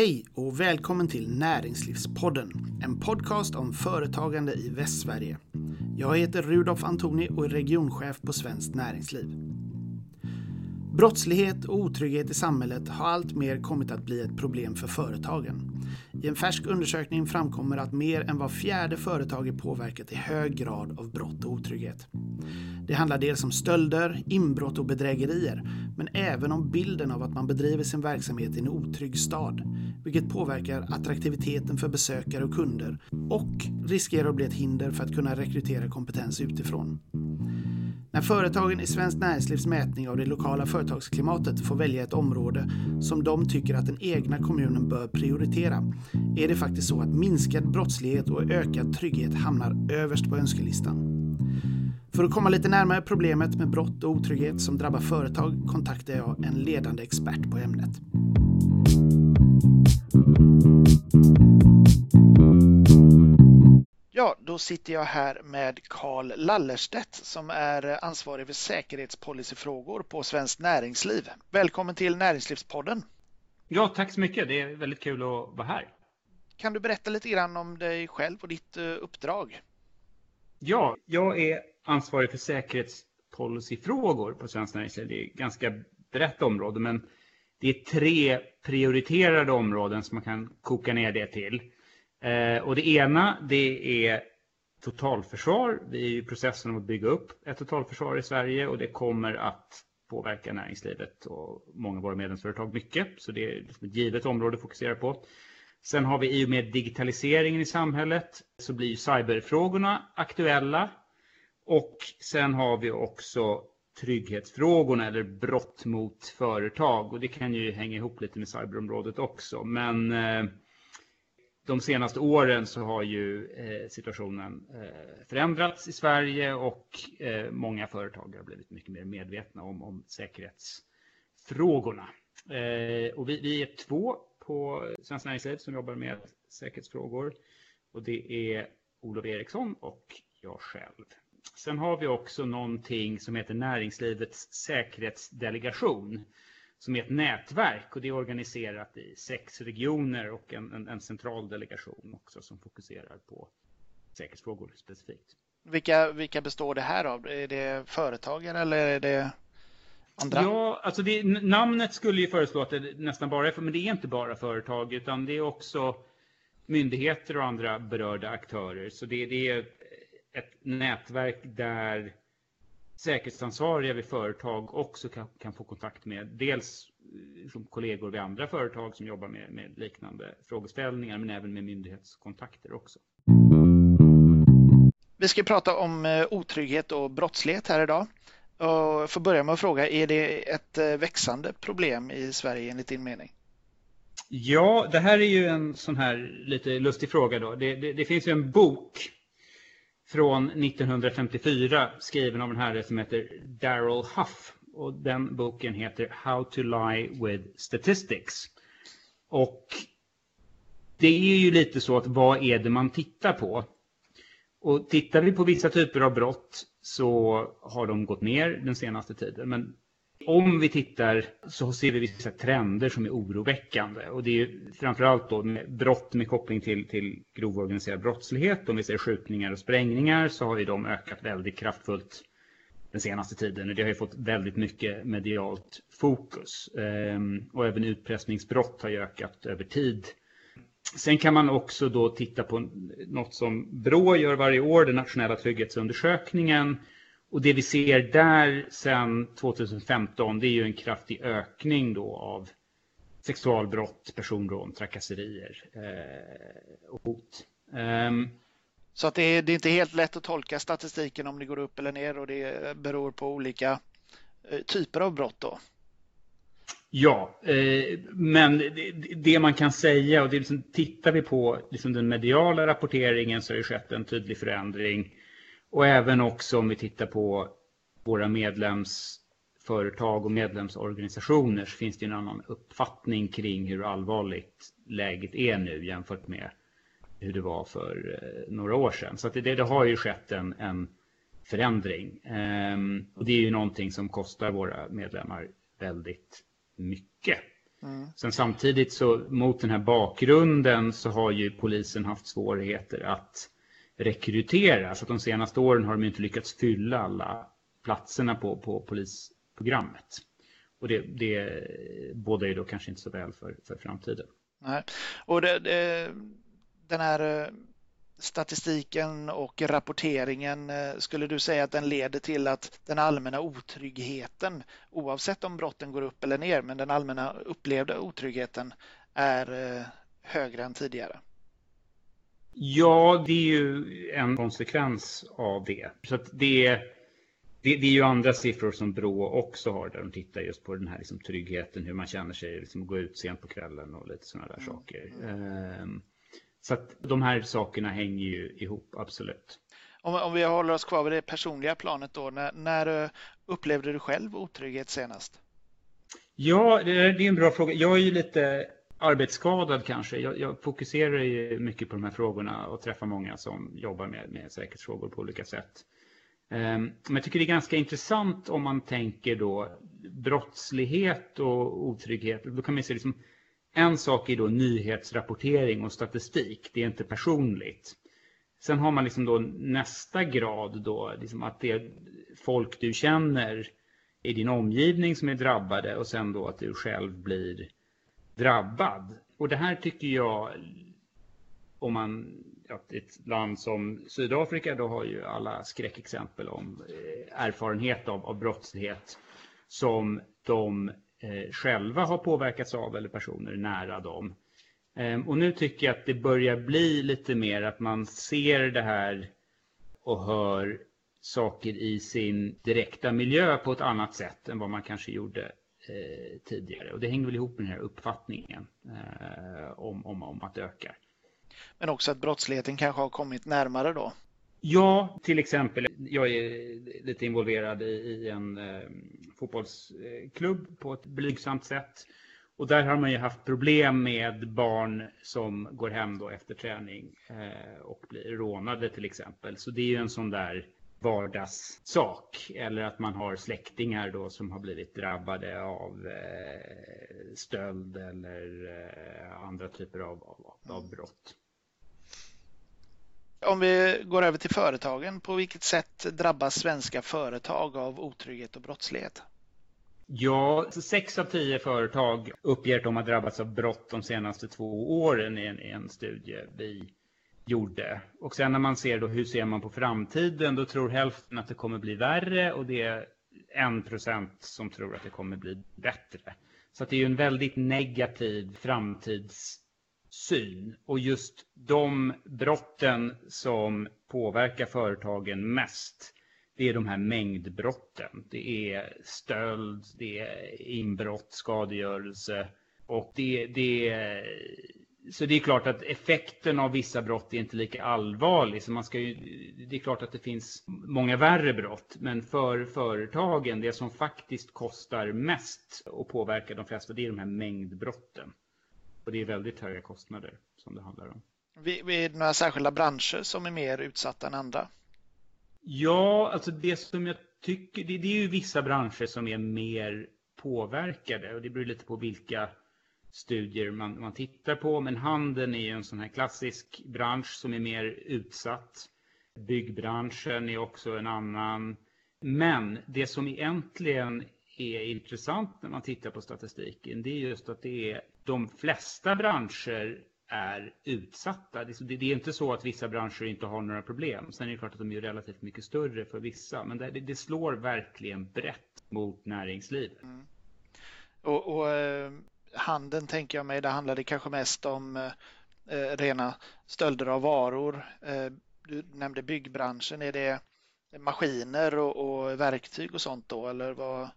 Hej och välkommen till Näringslivspodden, en podcast om företagande i Västsverige. Jag heter Rudolf Antoni och är regionchef på Svenskt Näringsliv. Brottslighet och otrygghet i samhället har alltmer kommit att bli ett problem för företagen. I en färsk undersökning framkommer att mer än var fjärde företag är påverkat i hög grad av brott och otrygghet. Det handlar dels om stölder, inbrott och bedrägerier, men även om bilden av att man bedriver sin verksamhet i en otrygg stad, vilket påverkar attraktiviteten för besökare och kunder och riskerar att bli ett hinder för att kunna rekrytera kompetens utifrån. När företagen i Svenskt Näringslivs mätning av det lokala företagsklimatet får välja ett område som de tycker att den egna kommunen bör prioritera är det faktiskt så att minskad brottslighet och ökad trygghet hamnar överst på önskelistan. För att komma lite närmare problemet med brott och otrygghet som drabbar företag kontaktar jag en ledande expert på ämnet. Ja, då sitter jag här med Karl Lallerstedt som är ansvarig för säkerhetspolicyfrågor på Svenskt Näringsliv. Välkommen till Näringslivspodden. Ja, tack så mycket. Det är väldigt kul att vara här. Kan du berätta lite grann om dig själv och ditt eh, uppdrag? Ja, jag är ansvarig för säkerhetspolicyfrågor på Svenskt Näringsliv. Det är ett ganska brett område, men det är tre prioriterade områden som man kan koka ner det till. Eh, och det ena det är totalförsvar. Vi är i processen att bygga upp ett totalförsvar i Sverige och det kommer att påverka näringslivet och många av våra medlemsföretag mycket. Så det är liksom ett givet område att fokusera på. Sen har vi i och med digitaliseringen i samhället så blir cyberfrågorna aktuella. Och sen har vi också trygghetsfrågorna eller brott mot företag och det kan ju hänga ihop lite med cyberområdet också. Men eh, de senaste åren så har ju eh, situationen eh, förändrats i Sverige och många företag har blivit mycket mer medvetna om, om säkerhetsfrågorna. Och vi, vi är två på Svenskt Näringsliv som jobbar med säkerhetsfrågor och det är Olof Eriksson och jag själv. Sen har vi också någonting som heter Näringslivets säkerhetsdelegation som är ett nätverk och det är organiserat i sex regioner och en, en, en central delegation också som fokuserar på säkerhetsfrågor specifikt. Vilka, vilka består det här av? Är det företagare eller är det andra? Ja, alltså det, namnet skulle ju föreslå att det nästan bara är för, men det är inte bara företag utan det är också myndigheter och andra berörda aktörer. Så det, det är ett nätverk där säkerhetsansvariga vid företag också kan, kan få kontakt med dels eh, som kollegor vid andra företag som jobbar med, med liknande frågeställningar men även med myndighetskontakter också. Vi ska prata om eh, otrygghet och brottslighet här idag. Och för börja med att fråga, är det ett eh, växande problem i Sverige enligt din mening? Ja, det här är ju en sån här lite lustig fråga då. Det, det, det finns ju en bok från 1954 skriven av en herre som heter Daryl Huff. Och den boken heter How to Lie with Statistics. Och det är ju lite så att vad är det man tittar på? Och tittar vi på vissa typer av brott så har de gått ner den senaste tiden. Men om vi tittar så ser vi vissa trender som är oroväckande. Och det är framförallt då med brott med koppling till, till grov organiserad brottslighet. Om vi ser skjutningar och sprängningar så har ju de ökat väldigt kraftfullt den senaste tiden. Och det har ju fått väldigt mycket medialt fokus. Ehm, och även utpressningsbrott har ju ökat över tid. Sen kan man också då titta på något som Brå gör varje år, den nationella trygghetsundersökningen och det vi ser där sedan 2015 det är ju en kraftig ökning då av sexualbrott, personrån, trakasserier eh, och hot. Um, så att det är, det är, inte helt lätt att tolka statistiken om det går upp eller ner och det beror på olika eh, typer av brott då? Ja, eh, men det, det, man kan säga och det liksom, tittar vi på liksom den mediala rapporteringen så har det skett en tydlig förändring och även också om vi tittar på våra medlemsföretag och medlemsorganisationer så finns det en annan uppfattning kring hur allvarligt läget är nu jämfört med hur det var för eh, några år sedan. Så det, det, har ju skett en, en förändring. Ehm, och det är ju någonting som kostar våra medlemmar väldigt mycket. Mm. Sen samtidigt så mot den här bakgrunden så har ju polisen haft svårigheter att rekrytera. Så att de senaste åren har de inte lyckats fylla alla platserna på, på polisprogrammet. Och det, det bådar ju då kanske inte så väl för, för framtiden. Nej. Och det, det, den här eh, statistiken och rapporteringen, eh, skulle du säga att den leder till att den allmänna otryggheten, oavsett om brotten går upp eller ner, men den allmänna upplevda otryggheten är eh, högre än tidigare? Ja, det är ju en konsekvens av det. Så det, det, det, är ju andra siffror som Brå också har där de tittar just på den här liksom, tryggheten, hur man känner sig, liksom, gå ut sent på kvällen och lite sådana där mm. saker. Um, så att de här sakerna hänger ju ihop, absolut. Om, om vi håller oss kvar vid det personliga planet då, när, när eh, upplevde du själv otrygghet senast? Ja, det är en bra fråga. Jag är ju lite arbetsskadad kanske. Jag, jag, fokuserar ju mycket på de här frågorna och träffar många som jobbar med, med säkerhetsfrågor på olika sätt. Ehm, men jag tycker det är ganska intressant om man tänker då brottslighet och otrygghet. Då kan man se liksom en sak är då nyhetsrapportering och statistik. Det är inte personligt. Sen har man liksom då nästa grad då, liksom att det är folk du känner i din omgivning som är drabbade och sen då att du själv blir drabbad. Och det här tycker jag, om man, att ett land som Sydafrika, då har ju alla skräckexempel om eh, erfarenhet av, av brottslighet som de eh, själva har påverkats av eller personer nära dem. Eh, och nu tycker jag att det börjar bli lite mer att man ser det här och hör saker i sin direkta miljö på ett annat sätt än vad man kanske gjorde eh, tidigare. Och det hänger väl ihop med den här uppfattningen eh, om, om, om att det ökar. Men också att brottsligheten kanske har kommit närmare då? Ja, till exempel. Jag är lite involverad i en eh, fotbollsklubb på ett blygsamt sätt. Och där har man ju haft problem med barn som går hem då efter träning eh, och blir rånade till exempel. Så det är ju en sån där vardagssak. Eller att man har släktingar då som har blivit drabbade av eh, stöld eller eh, andra typer av, av, av brott. Om vi går över till företagen, på vilket sätt drabbas svenska företag av otrygghet och brottslighet? Ja, sex av tio företag uppger att de har drabbats av brott de senaste två åren i en, i en studie vi gjorde. Och sen när man ser då hur ser man på framtiden, då tror hälften att det kommer bli värre och det är en procent som tror att det kommer bli bättre. Så det är ju en väldigt negativ framtidssyn. Och just de brotten som påverkar företagen mest, det är de här mängdbrotten. Det är stöld, det är inbrott, skadegörelse. Och det, det, så det är klart att effekten av vissa brott är inte lika allvarlig. Så man ska ju, det är klart att det finns många värre brott. Men för företagen, det som faktiskt kostar mest och påverkar de flesta, det är de här mängdbrotten. Och det är väldigt höga kostnader som det handlar om. Är det några särskilda branscher som är mer utsatta än andra? Ja, alltså det som jag tycker, det, det är ju vissa branscher som är mer påverkade och det beror lite på vilka studier man, man tittar på. Men handeln är ju en sån här klassisk bransch som är mer utsatt. Byggbranschen är också en annan. Men det som egentligen är intressant när man tittar på statistiken, det är just att det är de flesta branscher är utsatta. Det är inte så att vissa branscher inte har några problem. Sen är det klart att de är relativt mycket större för vissa. Men det, slår verkligen brett mot näringslivet. Mm. Och, och eh, handeln tänker jag mig, där det kanske mest om eh, rena stölder av varor. Eh, du nämnde byggbranschen. Är det maskiner och, och verktyg och sånt då? Eller vad?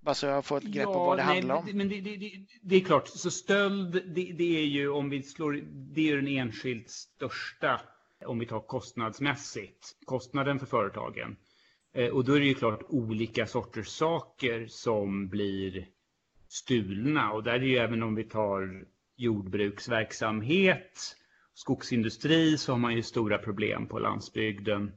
Bara så jag får ett grepp ja, på vad det nej, handlar om. Men det, det, det, det, är klart, så stöld det, är ju om vi slår, det är den enskilt största om vi tar kostnadsmässigt, kostnaden för företagen. Eh, och då är det ju klart olika sorters saker som blir stulna och där är det ju även om vi tar jordbruksverksamhet, skogsindustri så har man ju stora problem på landsbygden.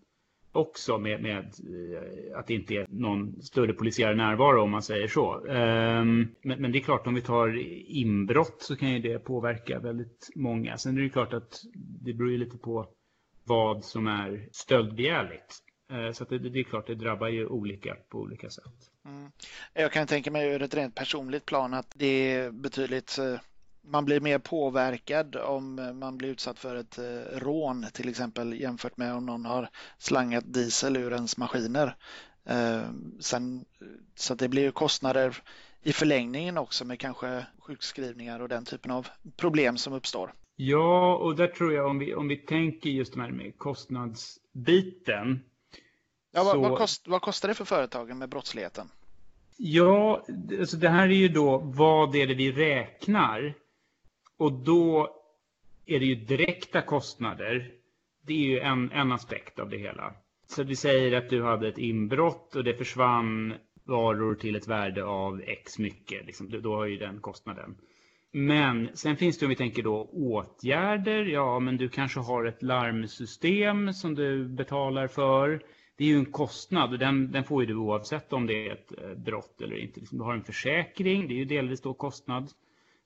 också med, med eh, att det inte är någon större polisiär närvaro om man säger så. Ehm, men, men, det är klart om vi tar inbrott så kan ju det påverka väldigt många. Sen är det klart att det beror ju lite på vad som är stöldbegärligt. Eh, så det, det, är klart, det drabbar ju olika på olika sätt. Mm. Jag kan tänka mig ur ett rent personligt plan att det är betydligt eh, man blir mer påverkad om man blir utsatt för ett eh, rån till exempel jämfört med om någon har slangat diesel ur ens maskiner. Eh, sen, så det blir ju kostnader i förlängningen också med kanske sjukskrivningar och den typen av problem som uppstår. Ja, och där tror jag om vi, om vi tänker just de här med kostnadsbiten. Ja, så... vad, vad, kost, vad kostar det för företagen med brottsligheten? Ja, alltså det här är ju då vad är det vi räknar? Och då är det ju direkta kostnader. Det är ju en, en aspekt av det hela. Så vi säger att du hade ett inbrott och det försvann varor till ett värde av x mycket. Liksom, då har ju den kostnaden. Men sen finns det om vi tänker då åtgärder. Ja, men du kanske har ett larmsystem som du betalar för. Det är ju en kostnad och den, den får ju du oavsett om det är ett eh, brott eller inte. Liksom, du har en försäkring, det är ju delvis då kostnad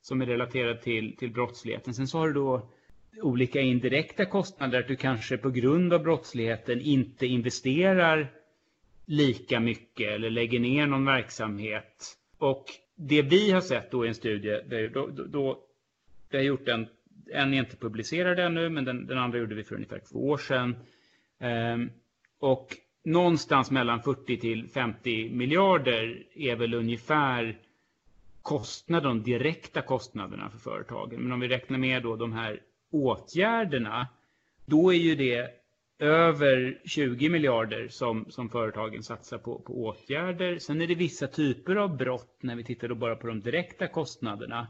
som är relaterad till, till brottsligheten. Sen så har du då olika indirekta kostnader, att du kanske på grund av brottsligheten inte investerar lika mycket eller lägger ner någon verksamhet. Och det vi har sett då i en studie, då, då, då vi har gjort en, en är inte publicerad ännu, men den, den andra gjorde vi för ungefär två år sedan. Um, och någonstans mellan 40 till 50 miljarder är väl ungefär kostnaden, de direkta kostnaderna för företagen. Men om vi räknar med då de här åtgärderna, då är ju det över 20 miljarder som, som företagen satsar på, på åtgärder. Sen är det vissa typer av brott, när vi tittar då bara på de direkta kostnaderna,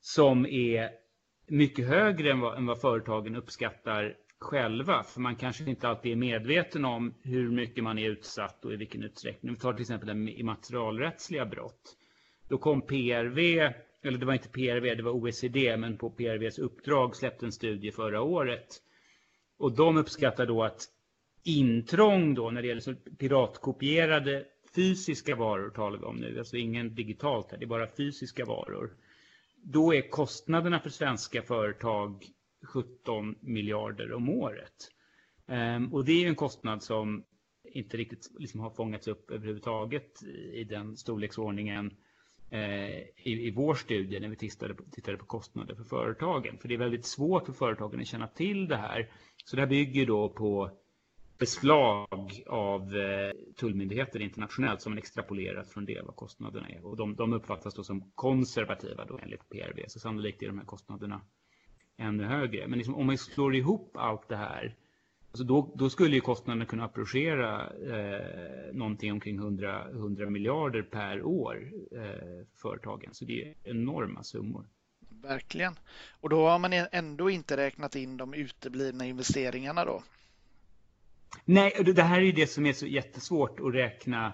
som är mycket högre än vad, än vad företagen uppskattar själva. För man kanske inte alltid är medveten om hur mycket man är utsatt och i vilken utsträckning. Vi tar till exempel immaterialrättsliga brott. Då kom PRV, eller det var inte PRV, det var OECD, men på PRVs uppdrag släppte en studie förra året och de uppskattar då att intrång då när det gäller piratkopierade fysiska varor talar vi om nu, alltså ingen digitalt här, det är bara fysiska varor. Då är kostnaderna för svenska företag 17 miljarder om året. Ehm, och det är ju en kostnad som inte riktigt liksom har fångats upp överhuvudtaget i den storleksordningen eh, i, i vår studie när vi tittade på, tittade på kostnader för företagen. För det är väldigt svårt för företagen att känna till det här så det här bygger då på beslag av eh, tullmyndigheter internationellt som man extrapolerat från det vad kostnaderna är. Och de, de uppfattas då som konservativa då enligt PRV. Så sannolikt är de här kostnaderna ännu högre. Men liksom, om man slår ihop allt det här alltså då, då skulle ju kostnaderna kunna approchera eh, någonting omkring 100, 100 miljarder per år eh, för företagen. Så det är enorma summor. Verkligen. Och då har man ändå inte räknat in de uteblivna investeringarna då? Nej, det här är ju det som är så jättesvårt att räkna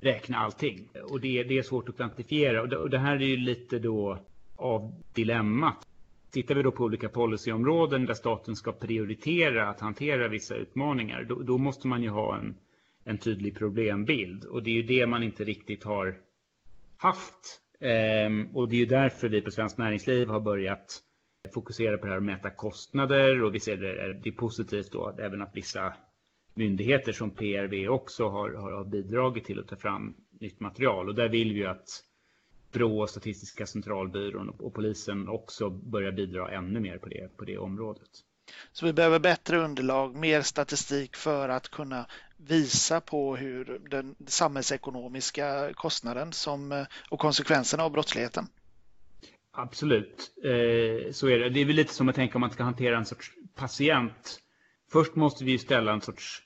räkna allting. Och det, det är svårt att kvantifiera. Och det, och det, här är ju lite då av dilemmat. Tittar vi då på olika policyområden där staten ska prioritera att hantera vissa utmaningar, då, då måste man ju ha en, en tydlig problembild. Och det är ju det man inte riktigt har haft. Ehm, och det är ju därför vi på Svenskt Näringsliv har börjat fokusera på det här att mäta kostnader. Och vi ser det, det är positivt då att även att vissa myndigheter som PRV också har, har, bidragit till att ta fram nytt material. Och där vill vi ju att Brå, Statistiska centralbyrån och, polisen också börjar bidra ännu mer på det, på det området. Så vi behöver bättre underlag, mer statistik för att kunna visa på hur den samhällsekonomiska kostnaden som, och konsekvenserna av brottsligheten. Absolut, eh, så är det. Det är väl lite som att tänka om man ska hantera en sorts patient. Först måste vi ställa en sorts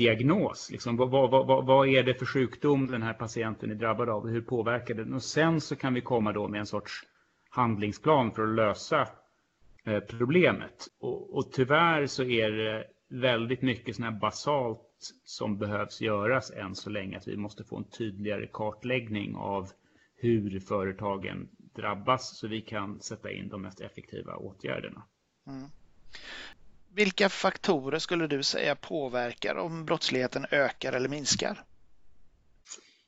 diagnos. Liksom, vad, vad, vad, vad, är det för sjukdom den här patienten är drabbad av? Hur påverkar den? Och sen så kan vi komma då med en sorts handlingsplan för att lösa eh, problemet. Och, och tyvärr så är det väldigt mycket sådana här basalt som behövs göras än så länge. Att vi måste få en tydligare kartläggning av hur företagen drabbas så vi kan sätta in de mest effektiva åtgärderna. Mm. Vilka faktorer skulle du säga påverkar om brottsligheten ökar eller minskar?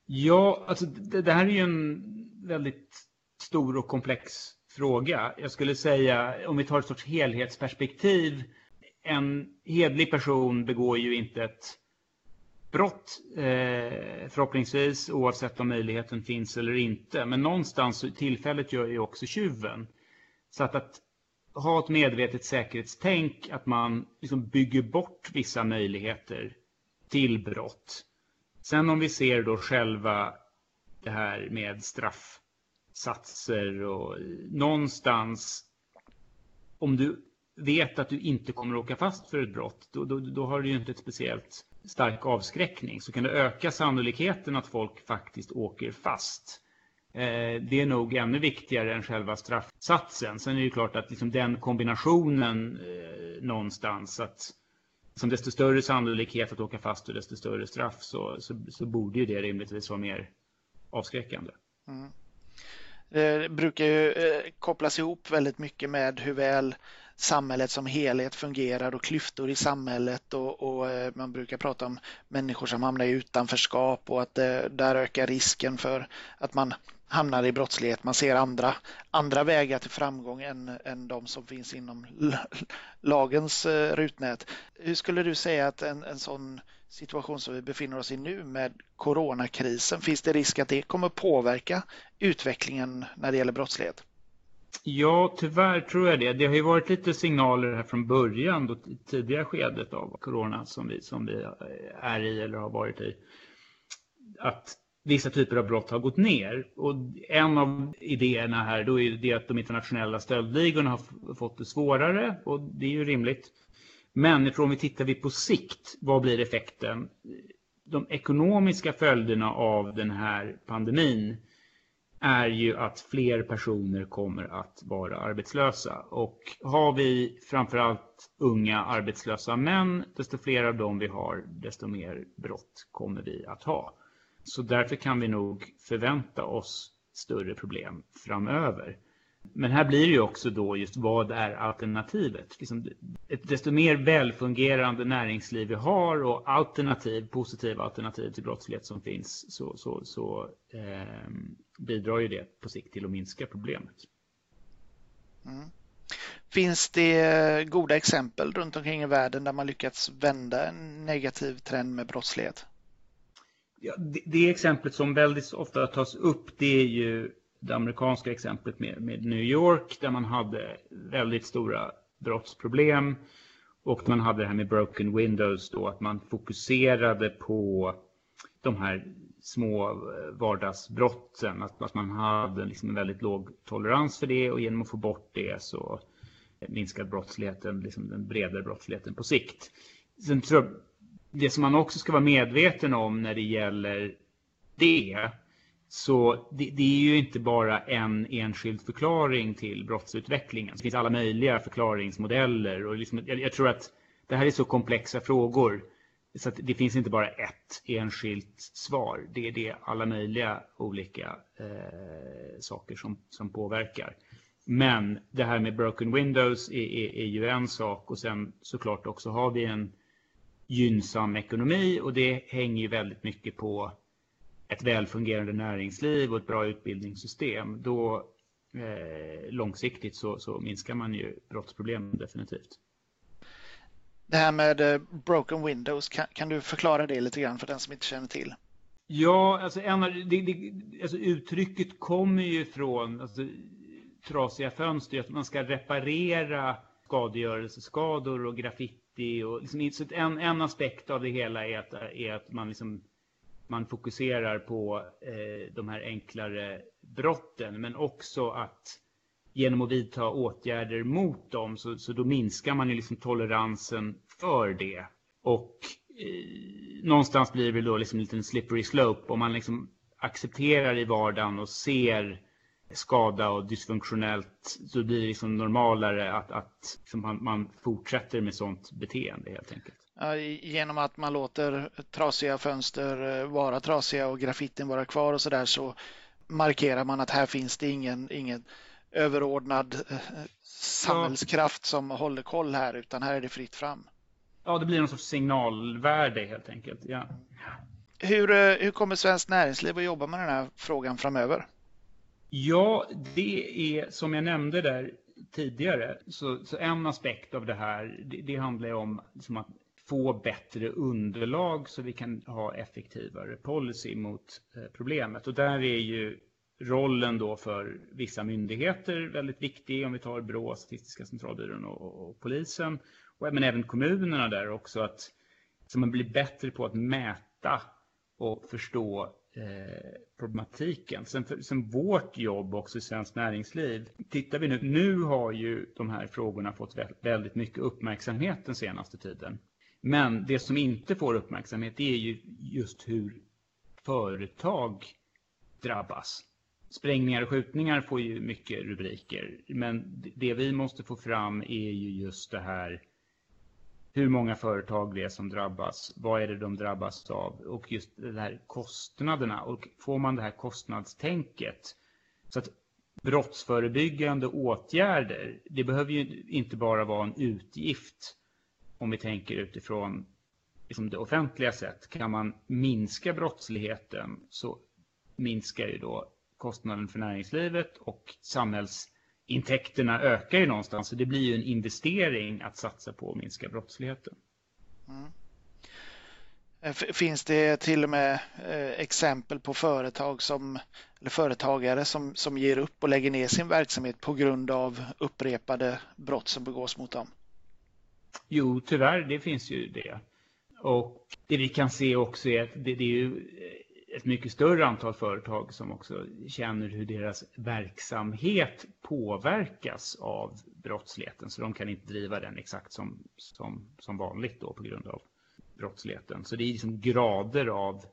Ja, alltså det, det här är ju en väldigt stor och komplex fråga. Jag skulle säga, om vi tar ett sorts helhetsperspektiv, en hedlig person begår ju inte ett brott eh, förhoppningsvis oavsett om möjligheten finns eller inte. Men någonstans tillfället gör ju också tjuven. Så att, att ha ett medvetet säkerhetstänk, att man liksom bygger bort vissa möjligheter till brott. Sen om vi ser då själva det här med straffsatser och någonstans om du vet att du inte kommer att åka fast för ett brott, då, då, då har du ju inte ett speciellt stark avskräckning. Så kan det öka sannolikheten att folk faktiskt åker fast. Eh, det är nog ännu viktigare än själva straffsatsen. Sen är det ju klart att liksom den kombinationen eh, någonstans att som desto större sannolikhet att åka fast och desto större straff så, så, så borde ju det rimligtvis vara mer avskräckande. Mm. Det brukar ju eh, kopplas ihop väldigt mycket med hur väl samhället som helhet fungerar och klyftor i samhället och, och, man brukar prata om människor som hamnar i utanförskap och att det, där ökar risken för att man hamnar i brottslighet. Man ser andra, andra vägar till framgång än, än de som finns inom lagens eh, rutnät. Hur skulle du säga att en, en sån situation som vi befinner oss i nu med coronakrisen, finns det risk att det kommer påverka utvecklingen när det gäller brottslighet? Ja, tyvärr tror jag det. Det har ju varit lite signaler här från början, då, tidiga skedet av corona som vi, som vi eh, är i eller har varit i, att vissa typer av brott har gått ner. Och en av idéerna här då är det att de internationella stöldligorna har fått det svårare och det är ju rimligt. Men om vi tittar vi på sikt, vad blir effekten? De ekonomiska följderna av den här pandemin är ju att fler personer kommer att vara arbetslösa. Och har vi framförallt unga arbetslösa män, desto fler av dem vi har, desto mer brott kommer vi att ha. Så därför kan vi nog förvänta oss större problem framöver. Men här blir det ju också då just vad är alternativet? Liksom ett desto mer välfungerande näringsliv vi har och alternativ, positiva alternativ till brottslighet som finns så, så, så eh, bidrar ju det på sikt till att minska problemet. Mm. Finns det goda exempel runt omkring i världen där man lyckats vända en negativ trend med brottslighet? Ja, det, det exemplet som väldigt ofta tas upp det är ju det amerikanska exemplet med, med New York där man hade väldigt stora brottsproblem och man hade det här med broken windows då att man fokuserade på de här små eh, vardagsbrotten. Att, att man hade liksom en väldigt låg tolerans för det och genom att få bort det så minskade brottsligheten, liksom den bredare brottsligheten på sikt. Sen tror jag, det som man också ska vara medveten om när det gäller det så det, det, är ju inte bara en enskild förklaring till brottsutvecklingen. Det finns alla möjliga förklaringsmodeller och liksom, jag, jag tror att det här är så komplexa frågor så att det finns inte bara ett enskilt svar. Det är det alla möjliga olika eh, saker som, som påverkar. Men det här med broken windows är, är, är, ju en sak och sen såklart också har vi en gynnsam ekonomi och det hänger ju väldigt mycket på ett välfungerande näringsliv och ett bra utbildningssystem. Då eh, långsiktigt så, så minskar man ju brottsproblemen definitivt. Det här med eh, broken windows, kan, kan, du förklara det lite grann för den som inte känner till? Ja, alltså, en, det, det, alltså uttrycket kommer ju från alltså, trasiga fönster, att man ska reparera skadegörelseskador och graffiti. Och liksom, så en, en aspekt av det hela är att, är att man, liksom, man fokuserar på eh, de här enklare brotten, men också att genom att vidta åtgärder mot dem så, så då minskar man ju liksom toleransen för det. Och eh, någonstans blir det då liksom en liten slippery slope om man liksom accepterar i vardagen och ser skada och dysfunktionellt så blir det liksom normalare att, att liksom man, man, fortsätter med sånt beteende helt enkelt. Genom att man låter trasiga fönster eh, vara trasiga och graffitin vara kvar och så där så markerar man att här finns det ingen, ingen överordnad eh, samhällskraft som håller koll här, utan här är det fritt fram. Ja, det blir någon sorts signalvärde helt enkelt. Ja. Hur, eh, hur kommer Svenskt Näringsliv att jobba med den här frågan framöver? Ja, det är som jag nämnde där tidigare, så, så en aspekt av det här, det, det handlar om liksom att få bättre underlag så vi kan ha effektivare policy mot eh, problemet. Och där är ju rollen då för vissa myndigheter väldigt viktig, om vi tar Brå, Statistiska centralbyrån och, och polisen, och, men även kommunerna där också, att så man blir bättre på att mäta och förstå eh, problematiken. Sen, för, sen vårt jobb också i Svenskt Näringsliv, tittar vi nu, nu har ju de här frågorna fått väldigt mycket uppmärksamhet den senaste tiden. Men det som inte får uppmärksamhet är ju just hur företag drabbas. Sprängningar och skjutningar får ju mycket rubriker, men det vi måste få fram är ju just det här hur många företag det är som drabbas, vad är det de drabbas av och just de här kostnaderna. Och får man det här kostnadstänket så att brottsförebyggande åtgärder, det behöver ju inte bara vara en utgift om vi tänker utifrån liksom det offentliga sätt. Kan man minska brottsligheten så minskar ju då kostnaden för näringslivet och samhälls samhällsintäkterna ökar ju någonstans. Så det blir ju en investering att satsa på att minska brottsligheten. Mm. Eh, finns det till och med eh, exempel på företag som, eller företagare som, som ger upp och lägger ner sin verksamhet på grund av upprepade brott som begås mot dem? Jo, tyvärr, det finns ju det. Och det vi kan se också är att det, det är ju ett mycket större antal företag som också känner hur deras verksamhet påverkas av brottsligheten. Så de kan inte driva den exakt som, som, som vanligt då på grund av brottsligheten. Så det är liksom grader av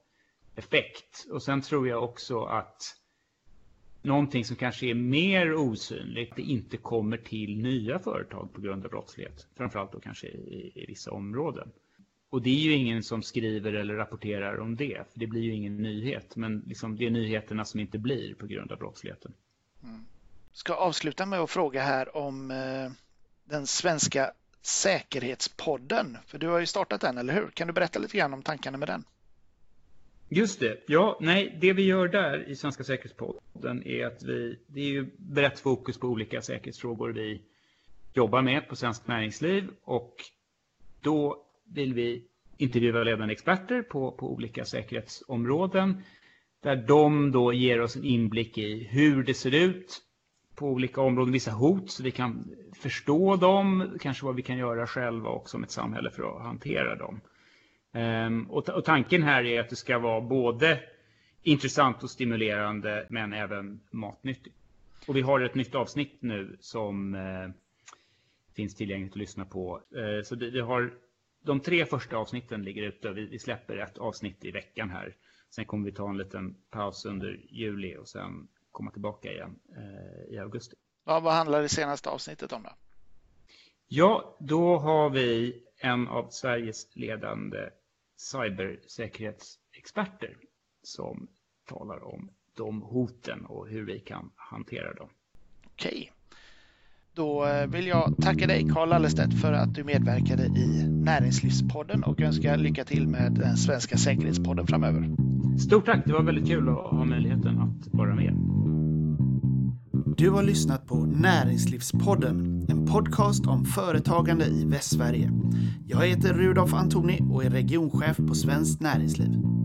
effekt. Och sen tror jag också att någonting som kanske är mer osynligt, det inte kommer till nya företag på grund av brottslighet. Framförallt då kanske i, i vissa områden. Och det är ju ingen som skriver eller rapporterar om det, för det blir ju ingen nyhet. Men liksom, det är nyheterna som inte blir på grund av brottsligheten. Mm. Ska avsluta med att fråga här om eh, den svenska säkerhetspodden. För du har ju startat den, eller hur? Kan du berätta lite grann om tankarna med den? Just det. Ja, nej, det vi gör där i Svenska säkerhetspodden är att vi, det är ju brett fokus på olika säkerhetsfrågor vi jobbar med på Svenskt Näringsliv och då vill vi intervjua ledande experter på, på olika säkerhetsområden där de då ger oss en inblick i hur det ser ut på olika områden, vissa hot så vi kan förstå dem, kanske vad vi kan göra själva också som ett samhälle för att hantera dem. Ehm, och, och, tanken här är att det ska vara både intressant och stimulerande men även matnyttigt. Och vi har ett nytt avsnitt nu som eh, finns tillgängligt att lyssna på. Eh, så vi, har, de tre första avsnitten ligger ute. Vi, vi släpper ett avsnitt i veckan här. Sen kommer vi ta en liten paus under juli och sen komma tillbaka igen uh, i augusti. Ja, vad handlar det senaste avsnittet om då? Ja, då har vi en av Sveriges ledande cybersäkerhetsexperter som talar om de hoten och hur vi kan hantera dem. Okej. Då eh, vill jag tacka dig Karl Allestedt för att du medverkade i Näringslivspodden och önska lycka till med den svenska säkerhetspodden framöver. Stort tack, det var väldigt kul att ha möjligheten att vara med. Du har lyssnat på Näringslivspodden, en podcast om företagande i Västsverige. Jag heter Rudolf Antoni och är regionchef på Svenskt Näringsliv.